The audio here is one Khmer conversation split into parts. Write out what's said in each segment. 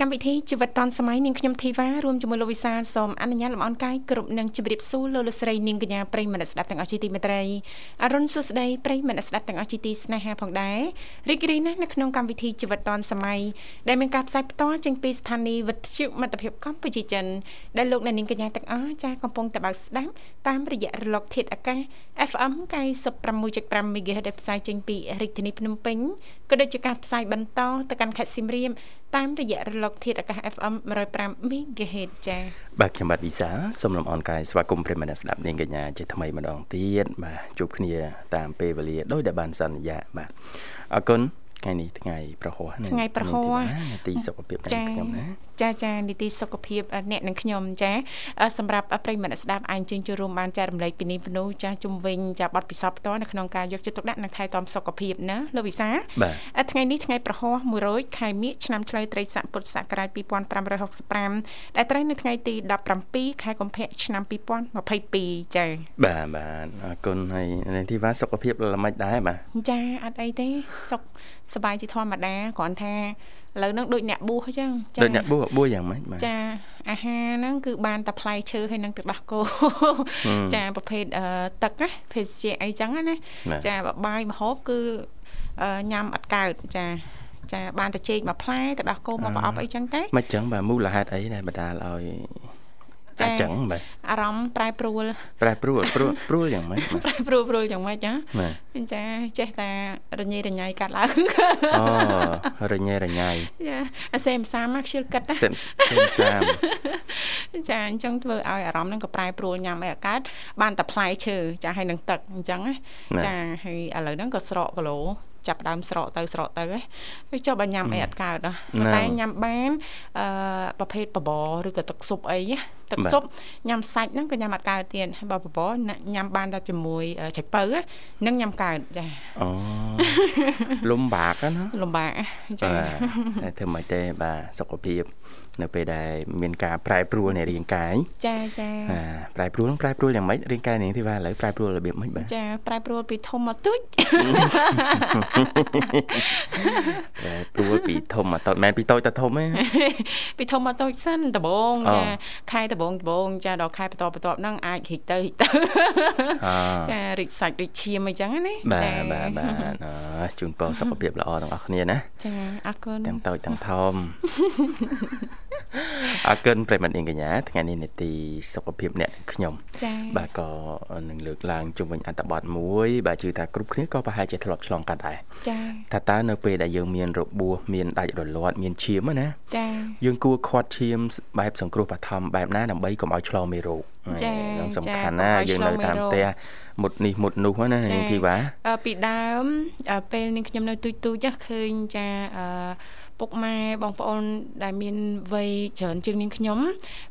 កម្មវិធីជីវិតឌွန်សម័យនាងខ្ញុំធីវ៉ារួមជាមួយលោកវិសាលសូមអនុញ្ញាតលំអរកាយគ្រប់នឹងជម្រាបសួរលោកលោកស្រីនាងកញ្ញាប្រិយមិត្តស្ដាប់ទាំងអស់ជាទីមេត្រីអរុនសុស្ដីប្រិយមិត្តស្ដាប់ទាំងអស់ជាទីស្នេហាផងដែររីករាយណាស់នៅក្នុងកម្មវិធីជីវិតឌွန်សម័យដែលមានការផ្សាយផ្ទាល់ចេញពីស្ថានីយ៍វិទ្យុមិត្តភាពកម្ពុជាចិនដែលលោកអ្នកនាងកញ្ញាទាំងអស់ចាកំពុងតបស្ដាប់តាមរយៈរលកធាតុអាកាស FM 96.5 MHz ដែលផ្សាយចេញពីរាជធានីភ្នំពេញក៏ដូចជាការផ្សាយបន្តទៅកាន់ខេត្តសៀមរាបតាមរយៈរលកធាតុអាកាស FM 105 MHz ចា៎បាទខ្ញុំបាទវិសាសូមលំអរកាយស្វាគមន៍ប្រិយមិត្តស្ដាប់នាងកញ្ញាជាថ្មីម្ដងទៀតបាទជួបគ្នាតាមពេលវេលាដោយដែលបានសន្យាបាទអរគុណថ្ងៃនេះថ្ងៃប្រហោះថ្ងៃប្រហោះទីសុខភាពខ្ញុំណាចាចានីតិសុខភាពអ្នកនិងខ្ញុំចាសម្រាប់ប្រិយមិត្តស្ដាប់អាចជើញចូលរួមបានចែករំលែកពីនេះពីនោះចាជំវិញចាប័ណ្ណពិសោធន៍ផ្ទាល់នៅក្នុងការយកចិត្តទុកដាក់និងថែទាំសុខភាពណាលោកវិសាថ្ងៃនេះថ្ងៃប្រហោះ100ខែមិញឆ្នាំឆ្លូវត្រីស័កពុទ្ធសករាជ2565ដែលត្រូវនៅថ្ងៃទី17ខែកុម្ភៈឆ្នាំ2022ចាបាទបាទអរគុណហើយនាងធីវ៉ាសុខភាពល្មិចដែរបាទចាអត់អីទេសុខសบายជាធម្មតាគ្រាន់ថា ឥឡូវហ្នឹងដូចអ្នកបួសអញ្ចឹងចាដូចអ្នកបួសបួសយ៉ាងម៉េចបាទចាអាហារហ្នឹងគឺបានតែផ្លែឈើហើយនឹងទឹកដោះគោចាប្រភេទទឹកណាភេសជ្ជៈអីចឹងណាចាបបាយម្ហូបគឺញ៉ាំអត់កើតចាចាបានតែចេកមួយផ្លែទឹកដោះគោមកប្រអប់អីចឹងទេមិនចឹងបាទមូលហេតុអីដែលបណ្ដាលឲ្យ ចាចឹងបាទអារម្មណ៍ប្រែប្រួលប្រែប្រួលព្រួលព្រួលយ៉ាងម៉េចប្រែប្រួលព្រួលយ៉ាងម៉េចចាចាចេះតែរញ៉េរញ៉ៃកាត់ឡើងអូរញ៉េរញ៉ៃចាអាសេមសាមមកខ្ជិលគិតណាសេមសាមចាអញ្ចឹងធ្វើឲ្យអារម្មណ៍ហ្នឹងក៏ប្រែប្រួលញ៉ាំអីអាកាត់បានតែផ្លែឈើចាហើយនឹងទឹកអញ្ចឹងណាចាហើយឥឡូវហ្នឹងក៏ស្រកគីឡូ ចាប់ដើមស្រកទៅស្រកទៅហើយចុះបើញ៉ាំអីអត់កើតណាតែញ៉ាំបានអឺប្រភេទបបរឬក៏ទឹកស៊ុបអីទឹកស៊ុបញ៉ាំសាច់ហ្នឹងក៏ញ៉ាំអត់កើតទៀតបើបបរញ៉ាំបានតែជាមួយចេកពៅហ្នឹងញ៉ាំកើតចាអូលំបាកណាលំបាកចាតែធ្វើមិនទេបាទសុខភាព នៅពេលដែលមានការប្រែប្រួលនៃរាងកាយចាចាប្រែប្រួលប្រែប្រួលយ៉ាងម៉េចរាងកាយនាងធីវ៉ាឥឡូវប្រែប្រួលរបៀបម៉េចបាទចាប្រែប្រួលពីធំមកទូចប្រែប្រួលពីធំមកតូចមិនពីតូចទៅធំទេពីធំមកតូចសិនដំបងចាខែដំបងដំបងចាដល់ខែបន្តបន្ទាប់ហ្នឹងអាចរីកទៅរីកទៅចារីកសាច់រីកឈាមអីចឹងណាចាបាទបាទជូនពរសុខភាពល្អទាំងអស់គ្នាណាចាអរគុណទាំងតូចទាំងធំ អរគុណប្រិមត្តនាងកញ្ញាថ្ងៃនេះនេតិសុខភាពអ្នកខ្ញុំចា៎បាទក៏នឹងលើកឡើងជុំវិញអត្តបទមួយ បាទជឿថាគ្រប់គ្នាក៏ប្រហែលជាធ្លាប់ឆ្លងកាត់ដែរចា៎ថាតើនៅពេលដែលយើងមានរបួសមានដាច់រលាត់មានឈាមណាចា៎យើងគួរខាត់ឈាមបែបសង្គ្រោះបឋមបែបណាដើម្បីកុំឲ្យឆ្លងមេរោគចា៎សំខាន់ណាយើងនៅតាមផ្ទះមុតនេះមុតនោះណានាងធីវ៉ាពីដើមពេលនាងខ្ញុំនៅទូចទូចឃើញចាអឺ ពុកម៉ែបងប្អូនដែលមានវ័យច្រើនជាងនាងខ្ញុំ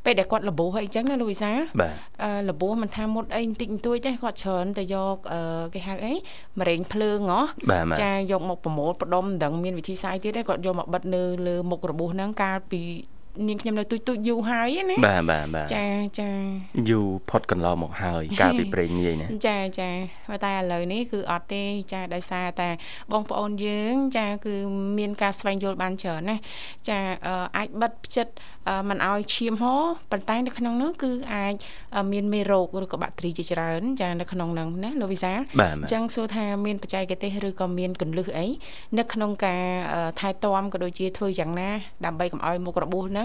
ពេលដែលគាត់លបោះអីចឹងណាលោកវិសាបាទអឺលបោះមិនថាមុតអីបន្តិចបន្តួចទេគាត់ច្រើនទៅយកគេហៅអីមរែងភ្លើងហ៎ចាយកមកប្រមូលផ្ដុំមិនដឹងមានវិធីសាស្ត្រទៀតទេគាត់យកមកបិទនៅលើមុខរបួសហ្នឹងកាលពី នាងខ្ញុំនៅទូចទូចយូរហើយណាបាទបាទបាទចាចាយូរផុតកន្លងមកហើយកាលពីព្រេងនាយណាចាចាតែឥឡូវនេះគឺអត់ទេចាដោយសារតែបងប្អូនយើង ចាគឺមានការស្វែងយល់បានច្រើនណាចាអាចបិទផ្ចិតមិនឲ្យឈាមហូរប៉ុន្តែនៅក្នុងនោះគឺអាចមានមេរោគឬក៏បាក់តេរីជាច្រើន ចានៅក្នុងនោះណាលោកវិសាអញ្ចឹងសួរថាមានបច្ចេកទេសឬក៏មានកលឹះអីនៅក្នុងការថែទាំក៏ដូចជាធ្វើយ៉ាងណាដើម្បីកុំឲ្យមុខរបួសហ្នឹង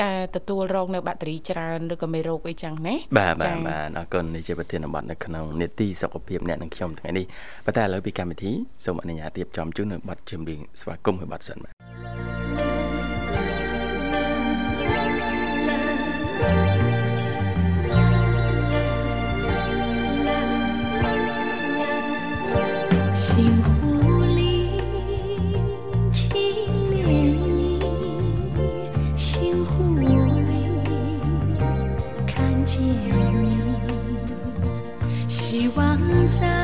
ចាទទួលរងនៅបាក់តេរីច្រើនឬក៏មេរោគអីចឹងណាបាទបាទបាទអរគុណនេះជាប្រធានបទនៅក្នុងនេតិសុខភាពអ្នកនិងខ្ញុំថ្ងៃនេះប៉ុន្តែឥឡូវពីកម្មវិធីសូមអនុញ្ញាតរៀបចំជូននៅប័ណ្ណចម្រៀងស្វាគមន៍មួយប័ណ្ណសិនបាទ 见你希望在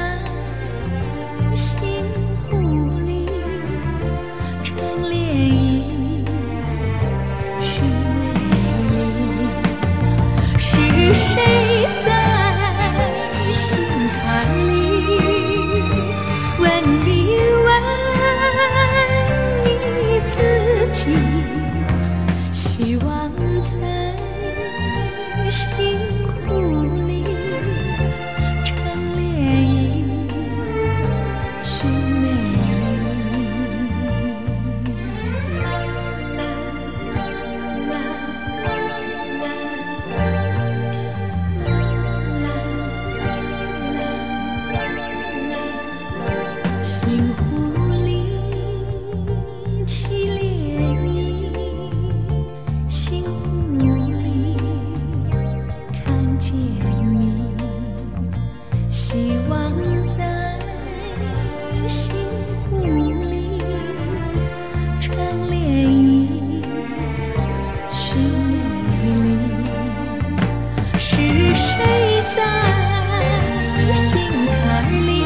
谁在心坎里？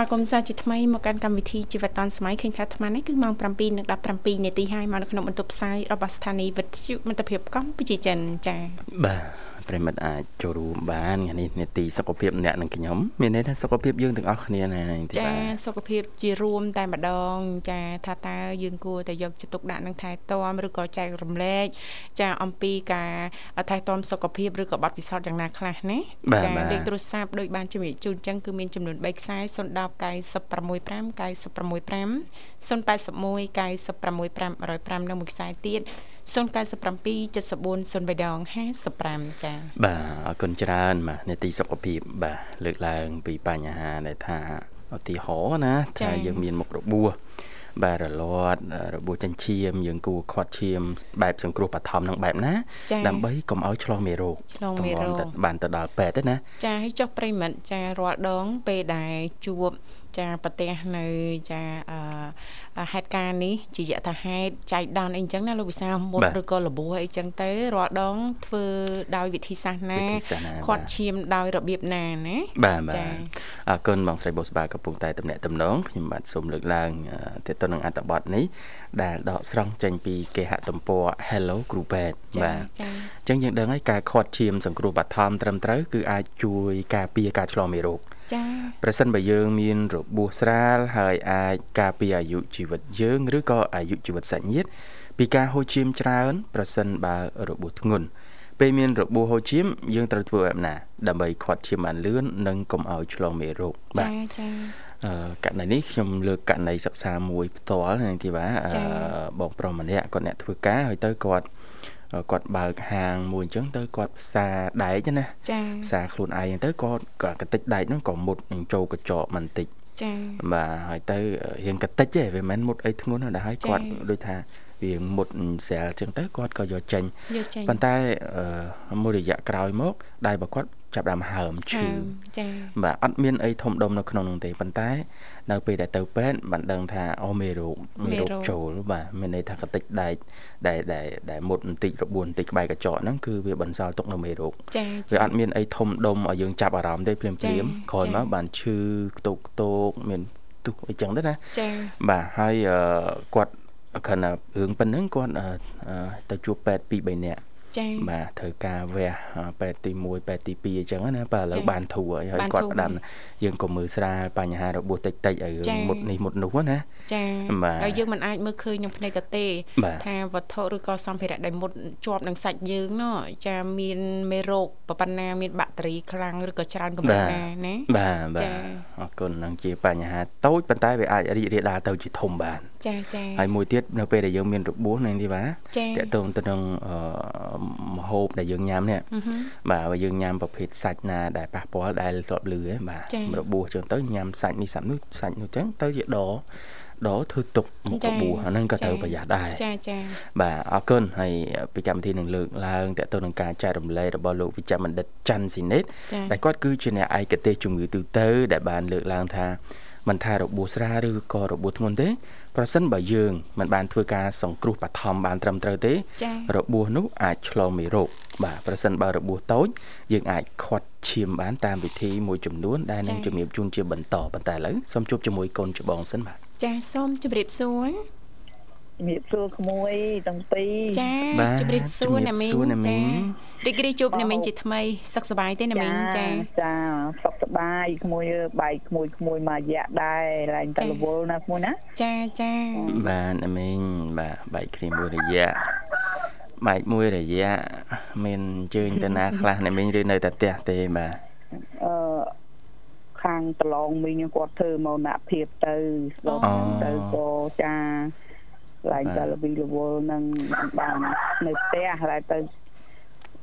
វាគមន៍សាជាថ្មីមកកាន់កម្មវិធីជីវិតឌុនសម័យឃើញថាអាត្មានេះគឺម៉ោង7:17នាទីហើយមកនៅក្នុងបន្ទប់ផ្សាយរបស់ស្ថានីយ៍វិទ្យុមិត្តភាពកម្ពុជាចិនចា៎បាទ ប្រិមិត្តអាចចូលរួមបានថ្ងៃនេះនេតិសុខភាពអ្នកនិងខ្ញុំមានន័យថាសុខភាពយើងទាំងអស់គ្នាណាទីបាទចាសុខភាពជារួមតែម្ដង ចាថាតើយើងគួរតែយកចិត្តទុកដាក់នឹងថែទាំឬក៏ចែករំលែកចាអំពីការថែទាំសុខភាពឬក៏បទពិសោធន៍យ៉ាងណាខ្លះណាចាលេខទូរស័ព្ទដូចបានជំរាបជូនអញ្ចឹងគឺមានចំនួន3ខ្សែ010 965 965 081 965 105និងមួយខ្សែទៀត 097 74 0355ចា៎បាទអរគុណច្រើនបាទនេតិសុខភាពបាទលើកឡើងពីបញ្ហាដែលថាឧទាហរណ៍ណាថាយើងមានមុខរបួសបាទរលាត់របួសចិញ្ចៀមយើងគួរខាត់ឈាមបែបសង្គ្រោះបឋមនឹងបែបណាដើម្បីកុំឲ្យឆ្លងមេរោគឆ្លងមេរោគបានទៅដល់ពេទ្យទេណាចាឲ្យចុះប្រិមិត្តចារាល់ដងពេលដែលជួប ចាប្រទេសនៅចាហេតុការណ៍នេះជាយថាហេតុចៃដន្យអីចឹងណាលោកវិសាមុតឬក៏លបួសអីចឹងទៅរាល់ដងធ្វើដោយវិធីសាស្ត្រណាខាត់ឈាមដោយរបៀបណាណាបាទបាទអរគុណបងស្រីបុស្បាកំពុងតែតំណាក់តំណងខ្ញុំបាទសូមលើកឡើងទាក់ទងនឹងអត្ថបទនេះដែលដកស្រង់ចេញពីគេហទំព័រ Hello Groupet បាទអញ្ចឹងយើងដឹងហើយការខាត់ឈាមសង្គ្រោះបឋមត្រឹមត្រូវគឺអាចជួយការពារការឆ្លងមេរោគ ចា៎ប្រសិនបើយើងមានរបួសស្រាលហើយអាចការពារអាយុជីវិតយើងឬក៏អាយុជីវិតសាច់ញាតិពីការហូរឈាមច្រើន ប្រសិនបើរបួសធ្ងន់ពេលមានរបួសហូរឈាមយើងត្រូវធ្វើបែបណាដើម្បីខាត់ឈាមបានលឿននិងកុំឲ្យឆ្លងមេរោគបាទចាចាអឺករណីនេះខ្ញុំលើកករណីសិក្សាមួយផ្ទាល់នាងធីវ៉ាអឺបងប្រុសម្នាក់គាត់អ្នកធ្វើការហើយទៅគាត់ គាត់បើកហាងមួយអញ្ចឹងទៅគាត់ផ្សារដែកណាចាផ្សារខ្លួនឯងទៅគាត់ក៏កតិចដែកហ្នឹងក៏មុតនឹងចូលកញ្ចក់បន្តិចចាបាទហើយទៅរៀងកតិចទេវាមិនមុតអីធ្ងន់ដែរហើយគាត់ដូចថាវាមុតស្រាលអញ្ចឹងទៅគាត់ក៏យកចេញប៉ុន្តែមួយរយៈក្រោយមកដៃរបស់គាត់ ចាប់ដើមហើមឈឺចា៎បាទអត់មានអីធំដុំនៅក្នុងនោះទេប៉ុន្តែ នៅពេលដែលទៅពេទ្យបានដឹងថាអូមេរោគមេរោគចូលបាទមានន័យថាកតិចដែកដែលដែលដែលមុតបន្តិចរបួសបន្តិចក្បែរកញ្ចក់ហ្នឹងគឺវាបន្សល់ទុកនៅមេរោគចា៎វាអត់មានអីធំដុំឲ្យយើងចាប់អារម្មណ៍ទេភ្លាមភ្លាមក្រោយមកបានឈឺខ្ទុកខ្ទោកមានទុះអីចឹងទៅណាចា៎បាទហើយគាត់គ្រាន់តែរឿងប៉ុណ្្នឹងគាត់ទៅជួបពេទ្យ2 3នាក់ ចា៎បាទត្រូវការវះពេទ្យទី1ពេទ្យទី2អញ្ចឹងណាបាទឥឡូវបានធូរហើយគាត់ផ្ដាំយើងក៏មើលស្រាលបញ្ហារបួសតិចតិចឲ្យរឿងមុតនេះមុតនោះណាចា៎ហើយយើងមិនអាចមើលឃើញនឹងភ្នែកទៅទេថាវត្ថុឬក៏សម្ភារៈដែលមុតជាប់នឹងសាច់យើងណោះចាមានមេរោគប៉ុណ្ណាមានបាក់តេរីខ្លាំងឬក៏ច្រើនកម្រិតណាណាបាទបាទអរគុណនឹងជាបញ្ហាតូចប៉ុន្តែវាអាចរីករាលដាលទៅជាធំបានចាចាហើយមួយទៀតនៅពេលដែលយើងមានរបួសនៅនេះបាទតកតងទៅនឹងម្ហូបដែលយើងញ៉ាំនេះបាទបើយើងញ៉ាំប្រភេទសាច់ណាដែលប៉ះពាល់ដែលធ្លាប់លឺហ្នឹងបាទរបួសចឹងទៅញ៉ាំសាច់នេះសាច់នោះសាច់នោះចឹងទៅជាដដធ្វើទុកមុខរបួសអាហ្នឹងក៏ត្រូវប្រយ័ត្នដែរចាចាបាទអរគុណហើយពីកម្មវិធីនឹងលើកឡើងតទៅនឹងការចែករំលែករបស់លោកវិជ្ជបណ្ឌិតច័ន្ទស៊ីណេតដែលគាត់គឺជាអ្នកឯកទេសជំងឺទូទៅ ដែលបានលើកឡើងថា មិនថារបួសស្រាលឬក៏របួសធ្ងន់ទេប្រសិនបើយើងមិនបានធ្វើការសង្គ្រោះបឋមបានត្រឹមត្រូវទេរបួសនោះអាចឆ្លងមេរោគបាទប្រសិនបើរបួសតូចយើងអាចខាត់ឈាមបានតាមវិធីមួយចំនួនដែលនឹងជំរាបជូនជាបន្តប៉ុន្តែឥឡូវសូមជួបជាមួយកូនច្បងសិនបាទចាសូមជម្រាបសួរ ជំរាបសួរក្មួយទាំងពីរចាជំរាបសួរណាមីងចារីករាយជួបណាមីងជាថ្មីសុខសប្បាយទេណាមីងចាចាសុខសប្បាយក្មួយបែកក្មួយក្មួយមករយៈដែរឡើងតែរវល់ណាក្មួយណាចាចាបាទណាមីងបាទបែកគ្នាមួយរយៈបែកមួយរយៈមានអញ្ជើញទៅណាខ្លះណាមីងឬនៅតែផ្ទះទេបាទអឺខាងប្រឡងមីងគាត់ធ្វើមោណភាពទៅស្បទៅក៏ចា ឡើងតែលវីលវល់នឹងបាននៅផ្ទះហើយទៅ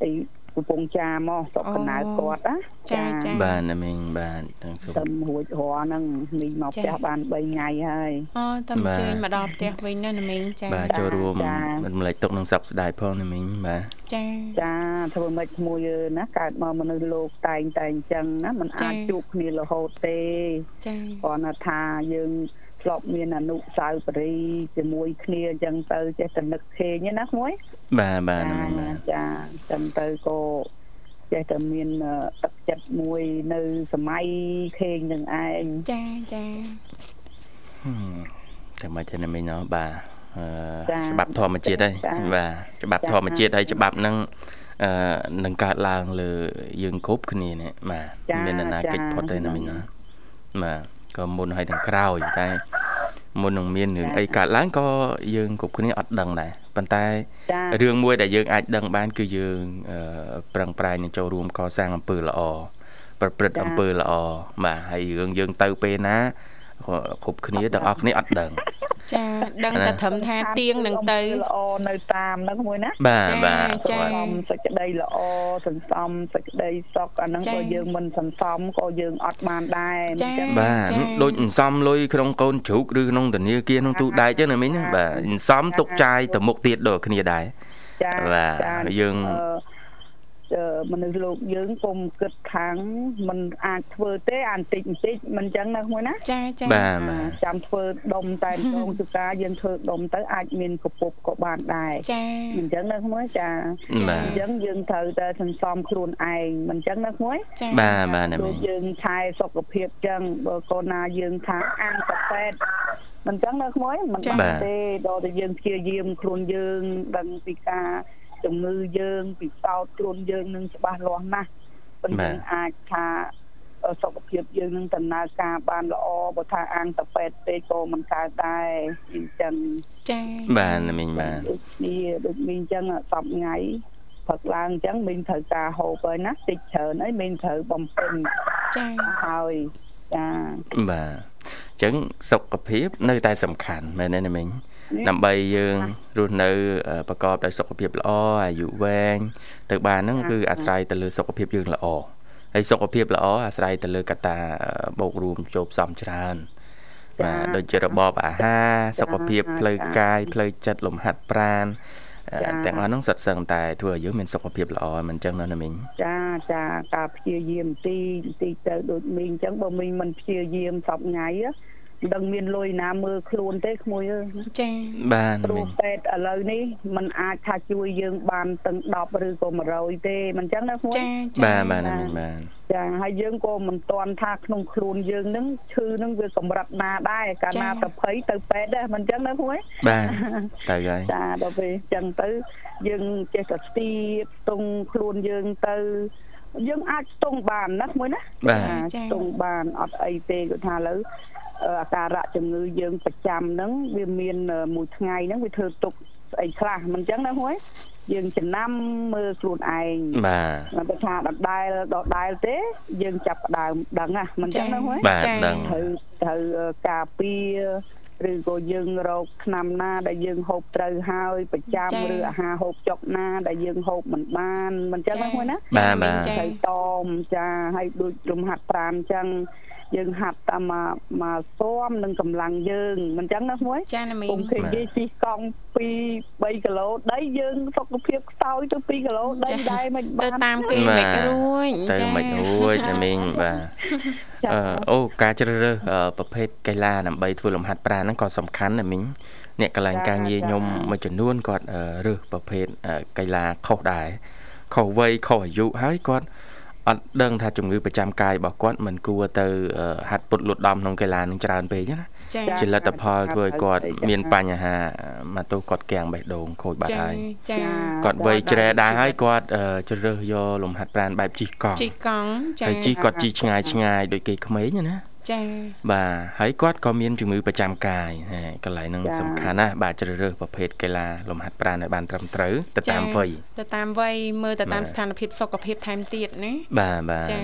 ទីកំពង់ចាមកសុកកណៅគាត់ណាចាចាបាទណាមីងបាទទាំងសុខទៅរួចរស់ហ្នឹងមីងមកផ្ទះបាន3ថ្ងៃហើយអូតែអញ្ជើញមកដល់ផ្ទះវិញណាណាមីងចាបាទចូលរួមមិនម្លេចទុកនឹងសັບស្ដាយផងណាមីងបាទចាចាធ្វើមិនក្មួយណាកើតមកមនុស្សលោកតែងតែអញ្ចឹងណាมันអាចជួបគ្នារហូតទេចាគ្រាន់តែថាយើង ធ្លាប់មានអនុសាវរីយ៍ជាមួយគ្នាអញ្ចឹងទៅចេះតែនឹកឃើញណាក្មួយបាទបាទចាអញ្ចឹងទៅក៏ចេះតែមានទឹកចិត្តមួយនៅសម័យខេងនឹងឯងចាចាតែមកចេះមិញណោះបាទច្បាប់ធម្មជាតិហើយបាទច្បាប់ធម្មជាតិហើយច្បាប់ហ្នឹងអឺនឹងកើតឡើងលើយើងគ្រប់គ្នានេះបាទមានអនាគតផុតទេណាមិញណាបាទ ក៏មុនហើយទាំងក្រោយតែមុននឹងមានរឿងអីកើតឡើងក៏យើងគ្រប់គ្នាអត់ដឹងដែរប៉ុន្តែរឿងមួយដែលយើងអាចដឹងបាន គឺយើងប្រឹងប្រែងនឹងចូលរួមកសាងអំពើល្អប្រព្រឹត្តអំពើល្អបាទហើយរឿងយើងទៅពេលណាគ្រប់គ្នាទាំងអស់គ្នាអត់ដឹង ចាដឹងតែត្រឹមថាទៀងនឹងទៅល្អនៅតាមហ្នឹងមួយណាបាទបាទចាសេចក្តីល្អសន្សំសេចក្តីសុខអាហ្នឹងក៏យើងមិនសន្សំក៏យើងអត់បានដែរអញ្ចឹងបាទដូចសន្សំលុយក្នុងកូនជ្រូកឬក្នុងធនាគារក្នុងទូដែកចឹងណាមីងបាទសន្សំទុកចាយទៅមុខទៀតដូចគ្នាដែរចាបាទយើង មនុស្សលោកយើងកុំគិតខាងมันអាចធ្វើទេអាបន្តិចបន្តិចមិនចឹងណាមួយណាចាចាបាទចាំធ្វើដុំតែម្ដងទៅការយើងធ្វើដុំទៅអាចមានកពុបក៏បានដែរចាមិនចឹងណាមួយចាអញ្ចឹងយើងត្រូវតែសន្សំខ្លួនឯងមិនចឹងណាមួយចាបាទបាទណាមីយើងថែសុខភាពចឹងបើកូនណាយើងថាអានកាហ្វេមិនចឹងណាមួយមិនបានទេដល់តែយើងព្យាយាមខ្លួនយើងដឹងពីការ ជំងឺយើងពិសោធន៍ខ្លួនយើងនឹងច្បាស់លាស់ណាស់ប៉ុន្តែអាចថាសុខភាពយើងនឹងដំណើរការបានល្អបើថាអាងតពេតពេកក៏មិនកើតដែរអញ្ចឹងចា៎បាទមីងបាទដូចនេះដូចមីងអញ្ចឹងសពថ្ងៃព្រឹកឡើងអញ្ចឹងមីងត្រូវការហូបហើយណាតិចច្រើនហើយមីងត្រូវបំពេញចា៎ហើយចាបាទអញ្ចឹងសុខភាពនៅតែសំខាន់មែនទេណាមីង ដើម្បីយើងរស់នៅប្រកបដោយសុខភាពល្អអាយុវែងទៅបានហ្នឹងគឺអាស្រ័យទៅលើសុខភាពយើងល្អហើយសុខភាពល្អអាស្រ័យទៅលើកត្តាបូករួមចូលផ្សំច្រើនបាទដូចជារបបអាហារសុខភាពផ្លូវកាយផ្លូវចិត្តលំហាត់ប្រាណទាំងអស់ហ្នឹងសុទ្ធសឹងតែធ្វើឲ្យយើងមានសុខភាពល្អមិនអញ្ចឹងណាមីងចាចាការព្យាយាមទីទីទៅដូចមីងអញ្ចឹងបើមីងមិនព្យាយាមសពថ្ងៃមិន ដឹងមានលុយណាមើលខ្លួនទេក្មួយអើយចាបានគ្រូពេទ្យឥឡូវនេះมันអាចថាជួយយើងបានទាំង10ឬក៏100ទេមិនចឹងណាក្មួយចាបាទបាទបាទចាហើយយើងក៏មិនទាន់ថាក្នុងខ្លួនយើងនឹងឈឺនឹងវាកម្រិតណាដែរកាលណាទៅភ័យទៅពេទ្យដែរមិនចឹងណាក្មួយបាទទៅហើយចាដល់ពេលចឹងទៅយើងចេះតែស្ទាបទងខ្លួនយើងទៅយើងអាចស្ទង់បានណាមួយណាស្ទង់បានអត់អីទេគាត់ថាឥឡូវ អាការៈជំងឺយើងប្រចាំហ្នឹងវាមានមួយថ្ងៃហ្នឹងវាធ្វើទុកស្អីខ្លះមិនអញ្ចឹងណាហួយយើងចំណាំមើលខ្លួនឯងបាទបើថាដដែលដដែលទេ យើងចាប់ដើមដឹងណាមិនអញ្ចឹងណាហួយបាទដឹងត្រូវត្រូវការពារ ឬក៏យើងរកឆ្នាំណាដែលយើងហូបត្រូវហើយប្រចាំឬអាហារហូបចុកណាដែលយើងហូបមិនបានមិនចឹងណាមួយណាបាទបាទត្រូវតមចាហើយដូចរំហាត់ប្រានចឹងយើងហាត់តាមមកមកស៊ាំនឹងកម្លាំងយើងមិនអញ្ចឹងណាមួយចាណាមីគុំឃើញគេជិះកង់2 3គីឡូដីយើងសុខភាពខ្សោយទៅ2គីឡូដីដែរមិនបានទៅតាមគេមិនរួចទៅមិនរួចណាមីងបាទអូការជ្រើសរើសប្រភេទកីឡាដើម្បីធ្វើលំហាត់ប្រាណហ្នឹងក៏សំខាន់ណាមីងអ្នកកន្លែងការងារខ្ញុំមួយចំនួនគាត់រើសប្រភេទកីឡាខុសដែរខុសវ័យខុសអាយុហើយគាត់អត់ដឹងថាជំងឺប្រចាំកាយរបស់គាត់មិនគួរទៅហាត់ពុតលូតដំក្នុងកីឡានឹងច្រើនពេកណាជាលទ្ធផលធ្វើឲ្យគាត់មានបញ្ហាមកទោសគាត់គាំងបេះដូងខូចបាត់ហើយចាគាត់វ័យជ្រែដែរហើយគាត់ជ្រើសរើសយកលំហាត់ប្រាណបែបជិះកង់ជិះកង់ចាហើយជិះគាត់ជិះឆ្ងាយឆ្ងាយដូចគេក្មេងណា ចាបាទហើយគាត់ក៏មានជំងឺប្រចាំកាយហើយកន្លែងហ្នឹងសំខាន់ណាស់បាទជ្រើសរើសប្រភេទកីឡាលំហាត់ប្រាណឲ្យបានត្រឹមត្រូវទៅតាមវ័យទៅតាមវ័យមើលទៅតាមស្ថានភាពសុខភាពថែមទៀតណាបាទបាទចា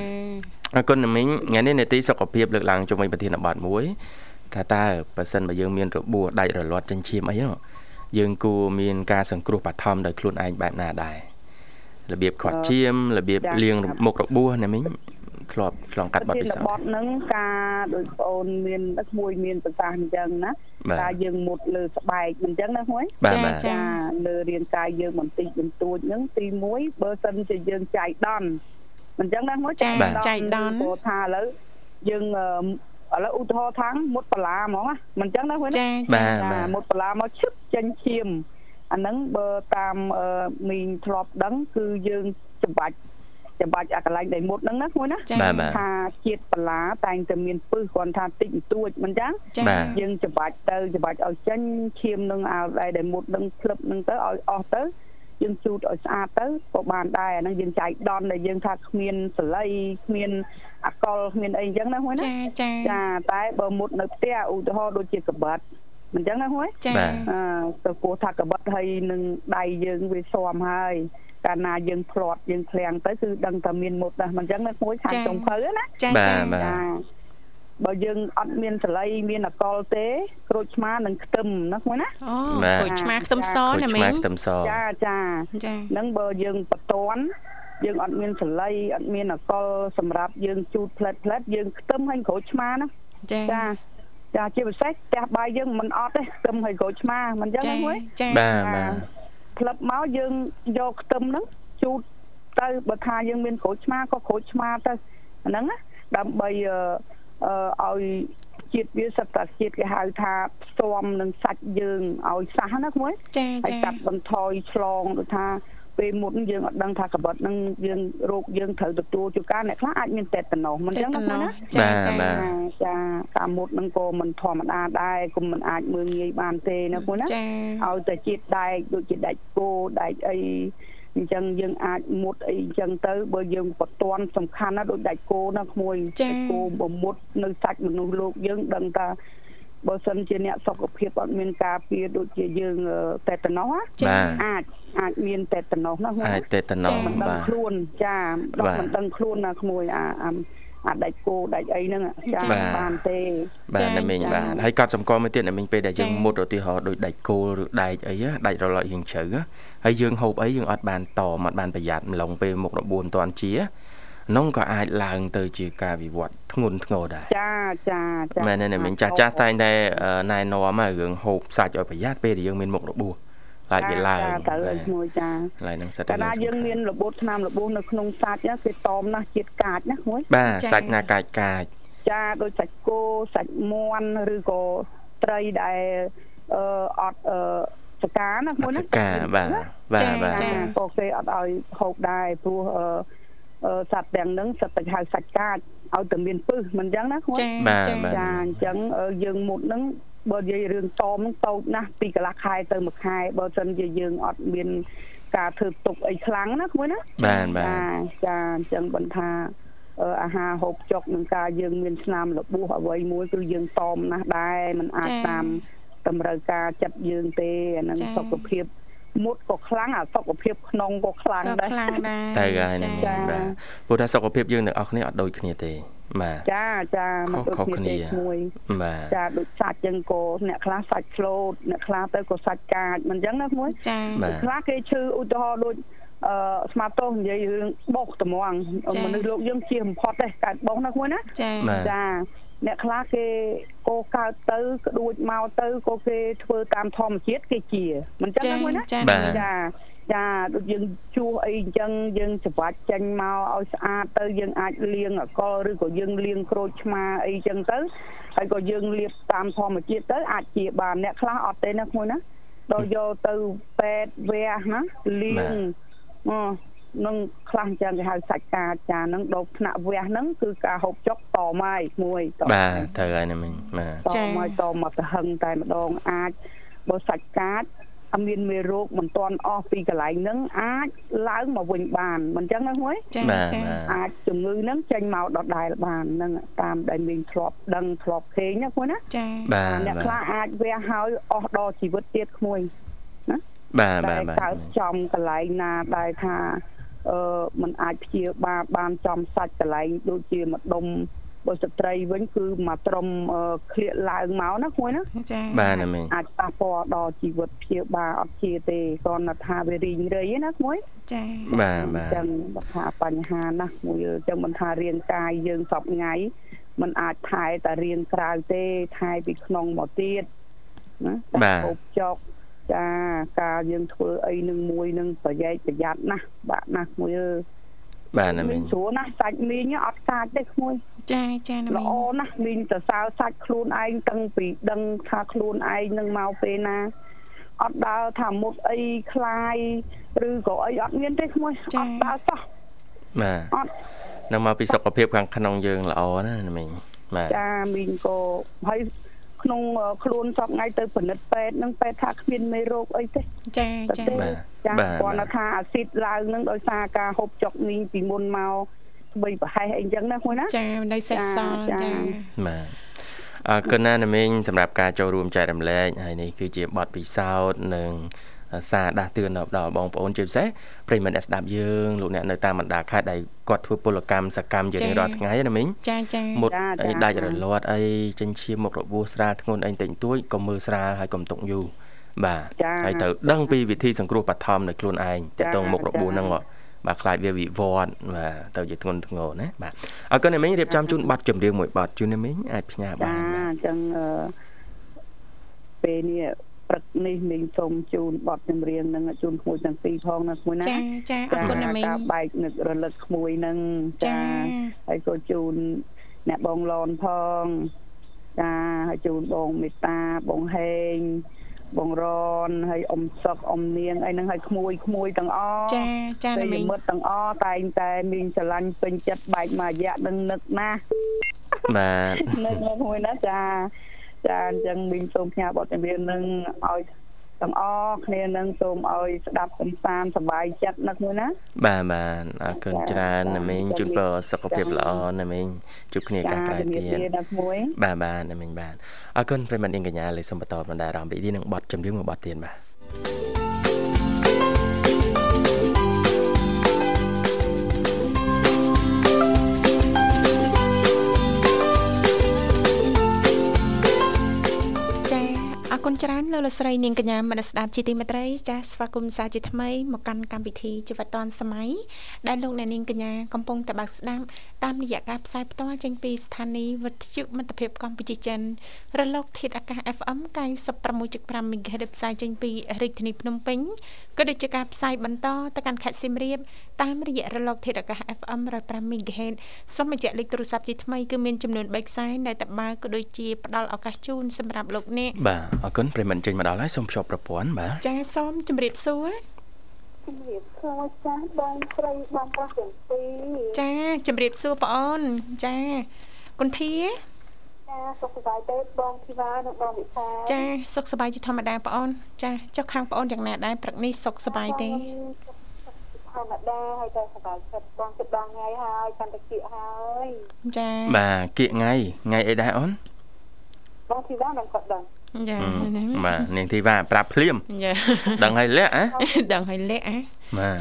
អរគុណណាមីងថ្ងៃនេះនេតិសុខភាពលើកឡើងជាមួយប្រធានបទមួយថាតើបើសិនបើយើងមានរបួសដាច់រលាត់ចិញ្ចៀមអីហ្នឹងយើងគួរមានការសង្គ្រោះបឋមដោយខ្លួនឯងបែបណាដែររបៀបខាត់ឈាមរបៀបលាងមុខរបួសណាមីង ធ្លាប់ឆ្លងកាត់បទពិសោធន៍បទហ្នឹងការដោយបងអូនមានដឹកមួយមានប្រសាសន៍អញ្ចឹងណាការយើងមុតលើស្បែកអញ្ចឹងណាហ្នឹងចាលើរាងកាយយើងបន្តិចបន្តួចហ្នឹងទី1បើសិនជាយើងចៃដន្យអញ្ចឹងណាហ្នឹងចាចៃដន្យព្រោះថាឥឡូវយើងឥឡូវឧទាហរណ៍ថាមុតបលាហ្មងមិនអញ្ចឹងណាហ្នឹងចាបាទមុតបលាមកឈឹបចេញឈាមអាហ្នឹងបើតាមមីងធ្លាប់ដឹងគឺយើងច្បាច់ ច្បាច់អាកន្លែងដែលមុតហ្នឹងណាមួយណាថាជាតិបលាតែងតែមានពឹសគ្រាន់ថាតិចបន្តួចមិនចឹងយើងច្បាច់ទៅច្បាច់ឲ្យចេញឈាមនឹងឲ្យដែលមុតនឹងភ្លឹបនឹងទៅឲ្យអស់ទៅយើងជូតឲ្យស្អាតទៅក៏បានដែរអាហ្នឹងយើងចែកដនដែលយើងថាគ្មានសលៃគ្មានអកលគ្មានអីអញ្ចឹងណាមួយណាចាចាចាតែបើមុតនៅផ្ទះឧទាហរណ៍ដូចជាកបិតមិនចឹងណាមួយចាអឺទៅពោះថាកបិតហើយនឹងដៃយើងវាស៊ាំហើយ កាលណាយើងផ្លាត់យើងឃ្លាំងទៅគឺដឹងថាមានមុតដែរមិនអញ្ចឹងនៅមួយខាងចុងភៅណាចាចាបើយើងអត់មានសលៃមានអកលទេក្រូចឆ្មានឹងខ្ទឹមណាមួយណាអូក្រូចឆ្មាខ្ទឹមសណាមីងខ្ទឹមសចាចាចានឹងបើយើងបតន់យើងអត់មានសលៃអត់មានអកលសម្រាប់យើងជូតផ្លែតផ្លែតយើងខ្ទឹមហើយក្រូចឆ្មាណាចាចាចាជាពិសេសផ្ទះបាយយើងមិនអត់ទេខ្ទឹមហើយក្រូចឆ្មាមិនអញ្ចឹងហ្នឹងហ៎ចាបាទបាទ ផ្លឹបមកយើងយកខ្ទឹមហ្នឹងជូតទៅបើថាយើងមានក្រូចឆ្មាក៏ក្រូចឆ្មាទៅអាហ្នឹងណាដើម្បីអឺឲ្យជាតិវាសត្វតាជាតិគេហៅថាផ្សំនឹងសាច់យើងឲ្យសះណាក្មួយចាចាហើយកាត់បន្ថយឆ្លងដូចថា ពេលមុនយើងអត់ដឹងថាកបិតនឹងយើងរោគយើងត្រូវទទួលជួការអ្នកខ្លះអាចមានតេតាណូសមិនចឹងណាចាចាចាការមុតនឹងក៏មិនធម្មតាដែរគុំមិនអាចមើលងាយបានទេណាពួកណាឲ្យតែជាតិដែកដូចជាដែកគោដែកអីអញ្ចឹងយើងអាចមុតអីអញ្ចឹងទៅបើយើងបតន់សំខាន់ណាដូចដាច់គោណាក្មួយគោបំមុតនៅសាច់មនុស្សលោកយើងដឹងថា បើសិនជាអ្នកសុខភាពអត់មានការពារដូចជាយើងតេតាណូសអាចអាចមានតេតាណូសណាអាចតេតាណូសមិនដឹងខ្លួនចាដល់មិនដឹងខ្លួនណាក្មួយអាអាដាច់គោដាច់អីហ្នឹងចាបានទេបាទណាមីងបាទហើយកត់សម្គាល់មួយទៀតណាមីងពេលដែលយើងមុតឧទាហរណ៍ដូចដាច់គោឬដែកអីដាច់រលត់យើងជ្រៅហើយយើងហូបអីយើងអត់បានតមអត់បានប្រយ័ត្នម្លងពេលមុខរបួសមិនតាន់ជា នោះក៏អាចឡើងទៅជាការវិវត្តធ្ងន់ធ្ងរដែរចាចាចាមែនទេមិញចាស់ចាស់តែងតែណែនាំមករឿងហូបសាច់ឲ្យប្រយ័ត្នពេលដែលយើងមានមុខរបួសខ្លាចវាឡើងទៅមួយចាឡើយនឹងសិតតែណាយើងមានរបួសស្នាមរបួសនៅក្នុងសាច់គេតមណាស់ជាតិកាចណាមួយបាទសាច់ណាកាចកាចចាដូចសាច់គោសាច់មាន់ឬក៏ត្រីដែលអឺអត់អឺសកាណាមួយណាសកាបាទបាទបាទក៏គេអត់ឲ្យហូបដែរព្រោះអឺ សត្វទាំងហ្នឹងសិតតែហៅសាច់កាចឲ្យតែមានពឹសមិនអញ្ចឹងណាគាត់ចាចាអញ្ចឹងយើងមុតហ្នឹងបើនិយាយរឿងតមហ្នឹងតូចណាស់ពីកន្លះខែទៅមួយខែបើមិនជាយើងអត់មានការធ្វើទុកអីខ្លាំងណាមួយណាបាទបាទចាអញ្ចឹងបន្តថាអាហារហូបចុកនឹងការយើងមានស្នាមរបួសអ្វីមួយគឺយើងតមណាស់ដែរมันអាចតាមតម្រូវការចិត្តយើងទេអានឹងសុខភាព មុតក៏ខ្លាំងអាសុខភាពក្នុងក៏ខ្លាំងដែរខ្លាំងដែរទៅហើយហ្នឹងបាទព្រោះថាសុខភាពយើងទាំងអស់គ្នាអត់ដូចគ្នាទេបាទចាចាមិនដូចគ្នាមួយបាទចាដូចសាច់ចឹងក៏អ្នកខ្លះសាច់ឆ្លូតអ្នកខ្លះទៅក៏សាច់កាចមិនចឹងណាមួយចាខ្លះគេឈឺឧទាហរណ៍ដូចអឺស្មាតោនិយាយរឿងបោកត្មងមនុស្សលោកយើងជាបំផុតទេកើតបោកណាមួយណាចាចា អ្នកខ្លះគេកោកើតទៅក្ដួចមកទៅក៏គេធ្វើតាមធម្មជាតិគេជាមិនចឹងណាមួយណាចាចាដូចយើងជួសអីអញ្ចឹងយើងច្បាច់ចេញមកឲ្យស្អាតទៅយើងអាចលាងអកលឬក៏យើងលាងក្រូចឆ្មាអីចឹងទៅហើយក៏យើងលាបតាមធម្មជាតិទៅអាចជាបានអ្នកខ្លះអត់ទេណាមួយណាដល់យកទៅពេទ្យវះណាលាងអ នឹងខ្លះចឹងគេហៅសាច់កាចាហ្នឹងដបថ្នាក់វះហ្នឹងគឺការហូបចុកតមកមួយតបាទត្រូវហើយណាមិញបាទតមកតមកទៅហឹងតែម្ដងអាចបើសាច់កាចអមានមេរោគមិនទាន់អស់ពីកន្លែងហ្នឹងអាចឡើងមកវិញបានមិនចឹងណាមួយចាចាអាចជំងឺហ្នឹងចេញមកដដែលបានហ្នឹងតាមដែលមានធ្លាប់ដឹងធ្លាប់ឃើញណាមួយណាចាបាទអ្នកខ្លះអាចវះហើយអស់ដល់ជីវិតទៀតក្មួយណាបាទបាទបាទកើតចំកន្លែងណាដែលថា អឺมันអាចព្យាបាលបានចំសាច់កន្លែងដូចជាម្ដុំបើស្ត្រីវិញគឺមកត្រឹមឃ្លៀកឡើងមកណាគួយណាចាបាទណាមីអាចប៉ះពាល់ដល់ជីវិតព្យាបាលអត់ជាទេគ្រាន់តែថាវារីងរៃណាគួយចាបាទបាទអញ្ចឹងបើថាបញ្ហាណាមួយអញ្ចឹងមិនថារាងកាយយើងសពថ្ងៃมันអាចថែតែរាងក្រៅទេថែពីក្នុងមកទៀតណាបាទហូបចុក ចាការយើងធ្វើអីនឹងមួយនឹងប្រយ័ត្នប្រយ័ត្នណាស់បាក់ណាស់មួយអើបាទណាមីងស្រួលណាស់សាច់មីងអត់កាចទេក្មួយចាចាណាមីងល្អណាស់មីងសរសើរសាច់ខ្លួនឯងតាំងពីដឹងថាខ្លួនឯងនឹងមកពេលណាអត់ដើរថាមុតអីคลายឬក៏អីអត់មានទេក្មួយអត់ដើរសោះបាទអត់នឹងមកពីសុខភាពខាងក្នុងយើងល្អណាណាមីងបាទចាមីងក៏ហើយ ក្នុងខ្លួនសពថ្ងៃទៅពិនិត្យពេទ្យនឹងពេទ្យថាគ្មានមេរោគអីទេចាចាចាគាត់ថាអាស៊ីតឡើងនឹងដោយសារការហូបចុកមីងពីមុនមកស្បីប្រហែសអីចឹងណាមួយណាចានៅសេះសល់ចាបាទអរគុណណាស់ណាមីងសម្រាប់ការចូលរួមចែករំលែកហើយនេះគឺជាបទពិសោធន៍និង សារដាស់តឿនដល់បងប្អូនជាពិសេសប្រិមត្តអ្នកស្ដាប់យើងលោកអ្នកនៅតាមបណ្ដាខេត្តដែលគាត់ធ្វើពលកម្មសកម្មជារៀងរាល់ថ្ងៃណាមីងចាចាមុតអីដាច់រលាត់អីចិញ្ចៀមមុខរបួសស្រាលធ្ងន់អីតិចតួចក៏មើលស្រាលហើយកុំទុកយូរបាទហើយត្រូវដឹងពីវិធីសង្គ្រោះបឋមនៅខ្លួនឯងតើតងមុខរបួសហ្នឹងបាទខ្លាចវាវិវត្តបាទទៅជាធ្ងន់ធ្ងរណាបាទអរគុណអ្នកមីងរៀបចំជូនប័ណ្ណចម្រៀងមួយប័ណ្ណជូនអ្នកមីងអាចផ្ញើបានបាទអញ្ចឹងពេលនេះ ព្រឹកនេះមីងសូមជូនបទចម្រៀងនឹងជូនក្មួយទាំងពីរផងណាក្មួយណាចាចាអរគុណមីងការបែកនឹករលឹកក្មួយនឹងចាហើយក៏ជូនអ្នកបងឡនផងចាហើយជូនបងមេតាបងហេងបងរនហើយអ៊ំសុកអ៊ំនាងអីហ្នឹងហើយក្មួយក្មួយទាំងអស់ចាចាមីងមិត្តទាំងអស់តែងតែមីងស្រឡាញ់ពេញចិត្តបែកមួយរយៈនឹងនឹកណាស់បាទនឹកមកមួយណាចា ចាអញ្ចឹងមីងសូមផ្ញើបទចម្រៀងនឹងឲ្យទាំងអស់គ្នានឹងសូមឲ្យស្ដាប់កំសាន្តសប្បាយចិត្តណាស់មួយណាបាទបាទអរគុណច្រើនណាមីងជូនពរសុខភាពល្អណាមីងជួបគ្នាឱកាសក្រោយទៀតបាទបាទណាមីងបាទអរគុណប្រិមត្តអ៊ីងកញ្ញាលេសូមបន្តបណ្ដាអារម្មណ៍រីករាយនឹងបទចម្រៀងមួយបទទៀតបាទ គុណច្រើនលោកលោកស្រីនាងកញ្ញាមនស្ដាប់ជាទីមេត្រីចាសស្វាគមន៍សាជាថ្មីមកកាន់កម្មវិធីជីវិតឌွန်សម័យដែលលោកអ្នកនាងកញ្ញាកំពុងតបស្ដាប់តាមរយៈការផ្សាយផ្ទាល់ចេញពីស្ថានីយ៍វិទ្យុមិត្តភាពកម្ពុជាចិនរលកធាតុអាកាស FM 96.5 MHz ផ្សាយចេញពីរាជធានីភ្នំពេញក៏ដូចជាការផ្សាយបន្តទៅកាន់ខេត្តសៀមរាបតាមរយៈរលកធាតុអាកាស FM 105 MHz សូមបញ្ជាក់លេខទូរស័ព្ទជាថ្មីគឺមានចំនួន3ខ្សែនៅតែបើក៏ដូចជាផ្ដល់ឱកាសជូនសម្រាប់លោកអ្នកបាទគុណប្រិមត្តចេញមកដល់ហើយសូមភ្ជាប់ប្រព័ន្ធបាទចាសូមជម្រាបសួរជំរាបសួរចាបងស្រីបងប្រុសទាំងពីរចាជម្រាបសួរបងអូនចាគុនធាចាសុខសប្បាយទេបងធីវ៉ានិងបងវិសាចាសុខសប្បាយជាធម្មតាបងអូនចាចុះខាងបងអូនយ៉ាងណាដែរព្រឹកនេះសុខសប្បាយទេធម្មតាហើយតែសប្បាយចិត្តបងចិត្តបងថ្ងៃហើយកាន់តែគៀកហើយចាបាទគៀកថ្ងៃថ្ងៃអីដែរអូនបងធីវ៉ាមិនគាត់ដឹង ចាបាទនាងធីវ៉ាប្រាប់ភ្លាមចាដឹងហើយលាក់អាដឹងហើយលាក់អា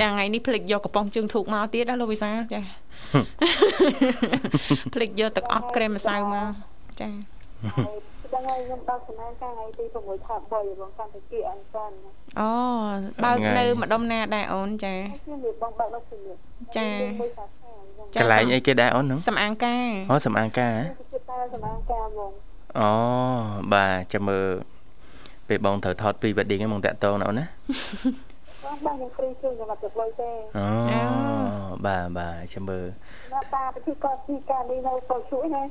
ចាថ្ងៃនេះភ្លេចយកកំប៉ុងជើងធូកមកទៀតណាលោកវិសាលចាភ្លេចយកទឹកអប់ក្រែមម្សៅមកចាព្ចឹងហើយខ្ញុំដល់សំណាងការថ្ងៃទី6ថា3បងកាន់តែគៀអញ្ចឹងអូបើកនៅម្ដុំណាដែរអូនចាខ្ញុំនិយាយបងបើកនៅជំនឿចាកន្លែងអីគេដែរអូនហ្នឹងសំអាងការអូសំអាងការតែសំអាងការបង អូបាទចាំមើលពេលបងត្រូវថត pre wedding ហ្នឹងបងតាក់តងណាអូនណាបងបងខ្ញុំព្រីជួយខ្ញុំអត់ទៅលុយទេអូបាទបាទចាំមើលណាតាពិធីកោទីការនេះនៅទៅជួយណា